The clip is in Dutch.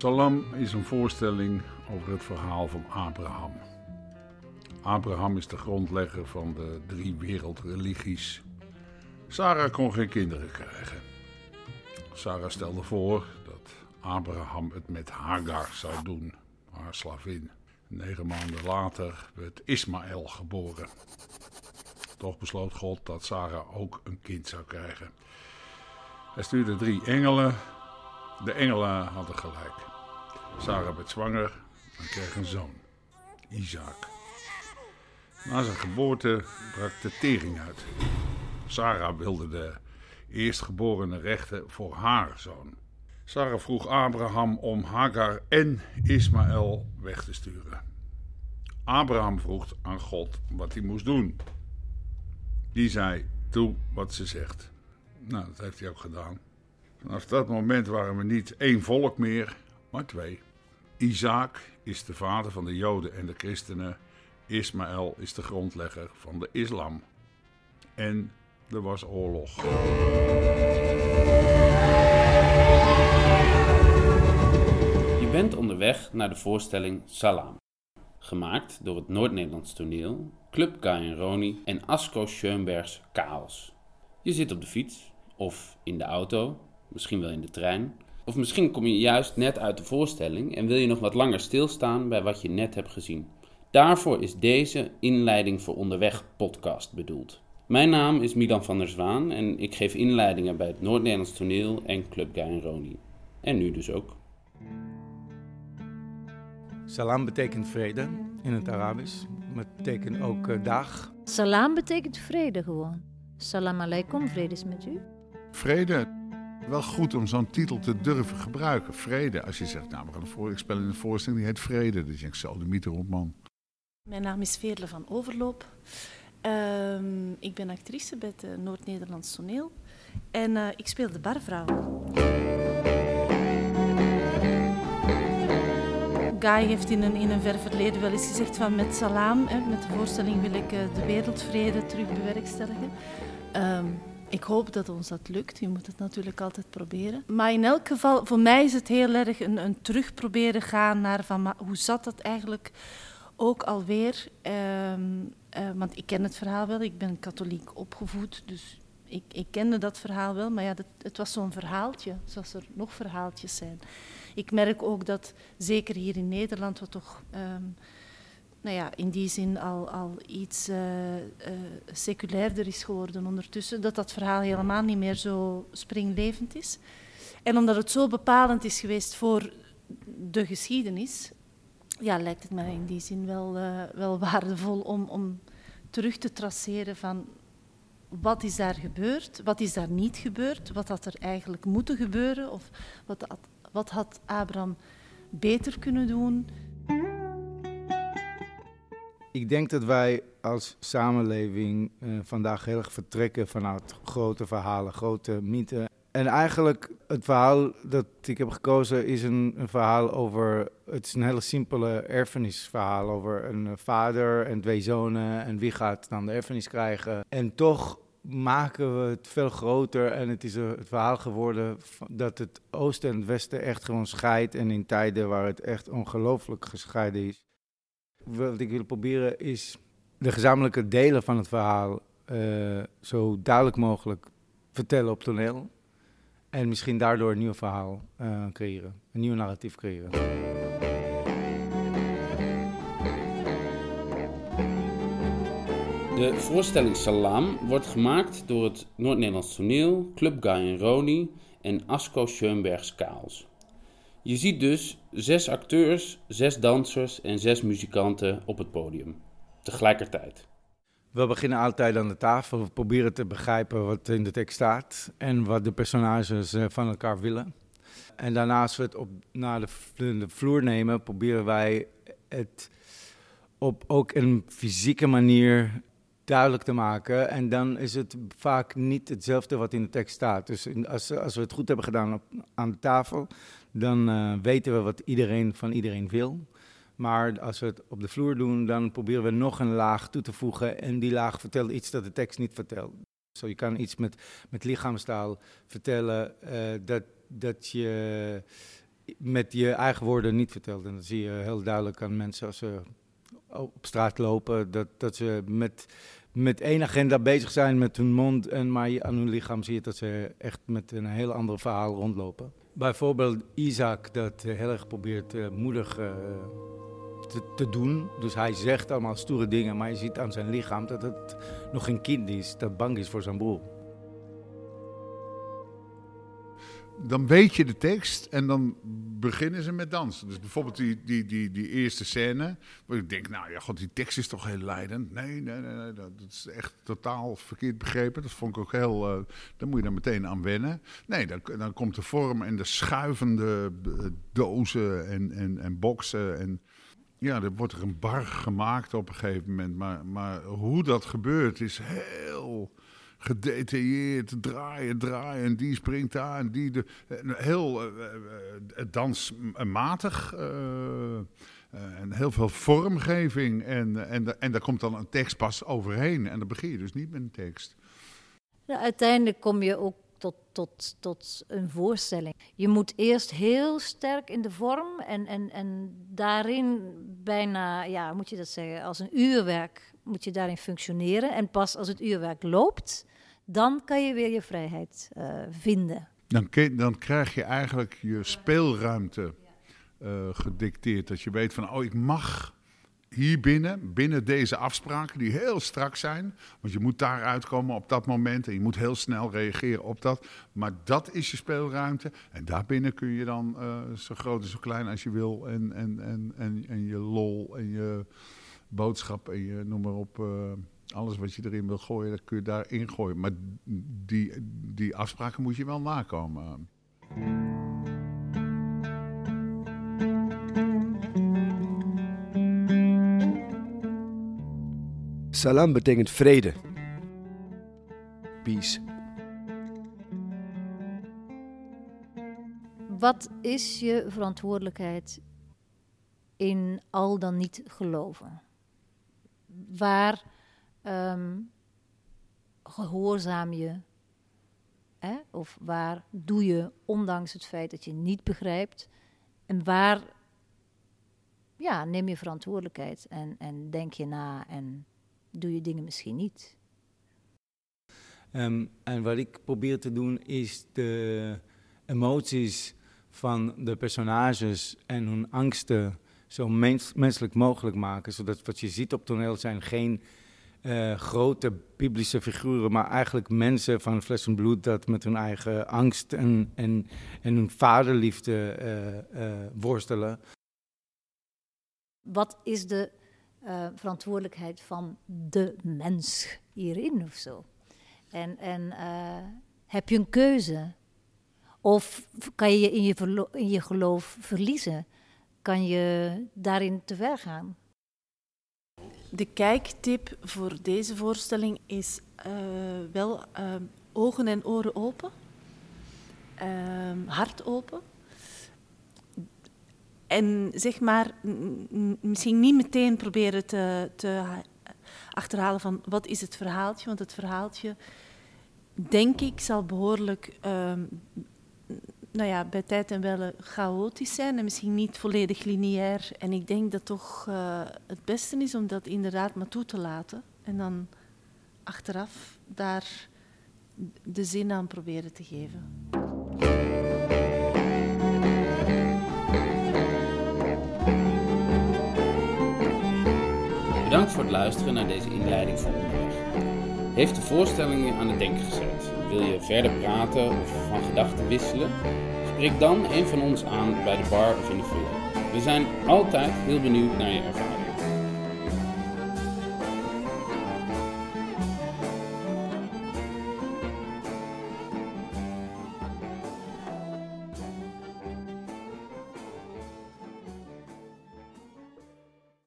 Salam is een voorstelling over het verhaal van Abraham. Abraham is de grondlegger van de drie wereldreligies. Sarah kon geen kinderen krijgen. Sarah stelde voor dat Abraham het met Hagar zou doen, haar slavin. Negen maanden later werd Ismaël geboren. Toch besloot God dat Sarah ook een kind zou krijgen. Hij stuurde drie engelen. De engelen hadden gelijk. Sarah werd zwanger en kreeg een zoon, Isaac. Na zijn geboorte brak de tering uit. Sarah wilde de eerstgeborene rechten voor haar zoon. Sarah vroeg Abraham om Hagar en Ismaël weg te sturen. Abraham vroeg aan God wat hij moest doen. Die zei: Doe wat ze zegt. Nou, dat heeft hij ook gedaan. Vanaf dat moment waren we niet één volk meer, maar twee. Isaac is de vader van de Joden en de christenen. Ismaël is de grondlegger van de islam. En er was oorlog. Je bent onderweg naar de voorstelling Salam. Gemaakt door het Noord-Nederlands toneel, Club Roni en Asko Schoenbergs Chaos. Je zit op de fiets, of in de auto, misschien wel in de trein. Of misschien kom je juist net uit de voorstelling en wil je nog wat langer stilstaan bij wat je net hebt gezien. Daarvoor is deze Inleiding voor Onderweg podcast bedoeld. Mijn naam is Milan van der Zwaan en ik geef inleidingen bij het Noord-Nederlands Toneel en Club Guy en Roni. En nu dus ook. Salam betekent vrede in het Arabisch. Maar het betekent ook uh, dag. Salam betekent vrede gewoon. Salam alaikum, vrede is met u. Vrede. Wel goed om zo'n titel te durven gebruiken. Vrede. Als je zegt, nou, we gaan voor, ik spel in een voorstelling die heet Vrede. Dan denk ik, zo, de mythe op man. Mijn naam is Veerle van Overloop. Um, ik ben actrice bij het Noord-Nederlands toneel. En uh, ik speel de barvrouw. Guy heeft in een, in een ver verleden wel eens gezegd van met Salam, hè, met de voorstelling wil ik uh, de wereldvrede terug bewerkstelligen. Ik hoop dat ons dat lukt. Je moet het natuurlijk altijd proberen. Maar in elk geval, voor mij is het heel erg een, een terug proberen gaan naar van, hoe zat dat eigenlijk ook alweer? Um, uh, want ik ken het verhaal wel, ik ben katholiek opgevoed, dus ik, ik kende dat verhaal wel. Maar ja, dat, het was zo'n verhaaltje, zoals er nog verhaaltjes zijn. Ik merk ook dat, zeker hier in Nederland, wat toch... Um, nou ja, in die zin al, al iets uh, seculairder is geworden ondertussen, dat dat verhaal helemaal niet meer zo springlevend is. En omdat het zo bepalend is geweest voor de geschiedenis, ja, lijkt het mij in die zin wel, uh, wel waardevol om, om terug te traceren van wat is daar gebeurd, wat is daar niet gebeurd, wat had er eigenlijk moeten gebeuren of wat wat had Abraham beter kunnen doen. Ik denk dat wij als samenleving uh, vandaag heel erg vertrekken vanuit grote verhalen, grote mythen. En eigenlijk het verhaal dat ik heb gekozen is een, een, verhaal over. Het is een hele simpele erfenisverhaal over een vader en twee zonen. En wie gaat dan de erfenis krijgen? En toch maken we het veel groter. En het is het verhaal geworden dat het oosten en het westen echt gewoon scheidt. En in tijden waar het echt ongelooflijk gescheiden is. Wat ik wil proberen is de gezamenlijke delen van het verhaal uh, zo duidelijk mogelijk vertellen op toneel. En misschien daardoor een nieuw verhaal uh, creëren, een nieuw narratief creëren. De voorstelling Salam wordt gemaakt door het Noord-Nederlands Toneel, Club Guy en Roni en Asko Schoenbergs Kaals. Je ziet dus zes acteurs, zes dansers en zes muzikanten op het podium. Tegelijkertijd. We beginnen altijd aan de tafel. We proberen te begrijpen wat in de tekst staat en wat de personages eh, van elkaar willen. En daarnaast we het op, naar de, de vloer nemen, proberen wij het op ook een fysieke manier duidelijk te maken. En dan is het vaak niet hetzelfde wat in de tekst staat. Dus als, als we het goed hebben gedaan op, aan de tafel, dan uh, weten we wat iedereen van iedereen wil. Maar als we het op de vloer doen, dan proberen we nog een laag toe te voegen. En die laag vertelt iets dat de tekst niet vertelt. Zo, je kan iets met, met lichaamstaal vertellen uh, dat, dat je met je eigen woorden niet vertelt. En dat zie je heel duidelijk aan mensen als ze op straat lopen, dat, dat ze met, met één agenda bezig zijn met hun mond, en maar aan hun lichaam zie je dat ze echt met een heel ander verhaal rondlopen. Bijvoorbeeld Isaac, dat heel erg probeert uh, moedig uh, te, te, doen. Dus hij zegt allemaal stoere dingen, maar je ziet aan zijn lichaam dat het nog geen kind is, dat bang is voor zijn broer. Dan weet je de tekst en dan beginnen ze met dansen. Dus bijvoorbeeld die, die, die, die eerste scène, waar ik denk, nou ja, god, die tekst is toch heel leidend. Nee, nee, nee, nee dat is echt totaal verkeerd begrepen. Dat vond ik ook heel, uh, daar moet je dan meteen aan wennen. Nee, dan, dan komt de vorm en de schuivende eh, dozen en, en, en boksen en... Ja, er wordt er een bar gemaakt op een gegeven moment. Maar, maar hoe dat gebeurt is heel gedetailleerd draaien, draaien. En die springt daar en die. De, heel uh, dansmatig. en heel veel vormgeving. En, en, en daar komt dan een tekst pas overheen. En dan begin je dus niet met een tekst. uiteindelijk kom je ook tot, tot, tot een voorstelling. Je moet eerst heel sterk in de vorm en, en, en daarin bijna, ja, moet je dat zeggen, als een uurwerk moet je daarin functioneren. En pas als het uurwerk loopt, dan kan je weer je vrijheid uh, vinden. Dan, dan, krijg je eigenlijk je speelruimte uh, gedicteerd. Dat je weet van, oh, ik mag hier binnen, binnen deze afspraken die heel strak zijn. Want je moet daar uitkomen op dat moment en je moet heel snel reageren op dat. Maar dat is je speelruimte. En daarbinnen kun je dan uh, zo groot en zo klein als je wil. En, en, en, en, en je lol en je boodschap en je noem maar op alles wat je erin wil gooien, dat kun je daarin gooien. Maar die, die afspraken moet je wel nakomen. Salam betekent vrede. Peace. Wat is je verantwoordelijkheid in al dan niet geloven? Waar um, gehoorzaam je? Hè? Of waar doe je, ondanks het feit dat je niet begrijpt? En waar ja, neem je verantwoordelijkheid en, en denk je na en doe je dingen misschien niet? Um, en wat ik probeer te doen is de emoties van de personages en hun angsten zo mens menselijk mogelijk maken. Zodat wat je ziet op toneel zijn geen uh, grote biblische figuren, maar eigenlijk mensen van vlees en bloed dat met hun eigen angst en, en, en hun vaderliefde uh, worstelen. Wat is de verantwoordelijkheid van de mens hierin of zo? En, en heb je een keuze? Of kan je in je, in je geloof verliezen? Kan je daarin te ver gaan? De kijktip voor deze voorstelling is uh, wel uh, ogen en oren open, uh, hart open. En zeg maar, misschien niet meteen proberen te, te achterhalen van wat is het verhaaltje, want het verhaaltje, denk ik, zal behoorlijk ehm, nou ja, bij tijd en wel chaotisch zijn en misschien niet volledig lineair. En ik denk dat toch uh, het beste is om dat inderdaad maar toe te laten. En dan achteraf daar de zin aan proberen te geven. Bedankt voor het luisteren naar deze inleiding van. Heeft de voorstelling je aan het denken gezet? Wil je verder praten of van gedachten wisselen? Spreek dan een van ons aan bij de bar of in de foyer. We zijn altijd heel benieuwd naar je ervaring.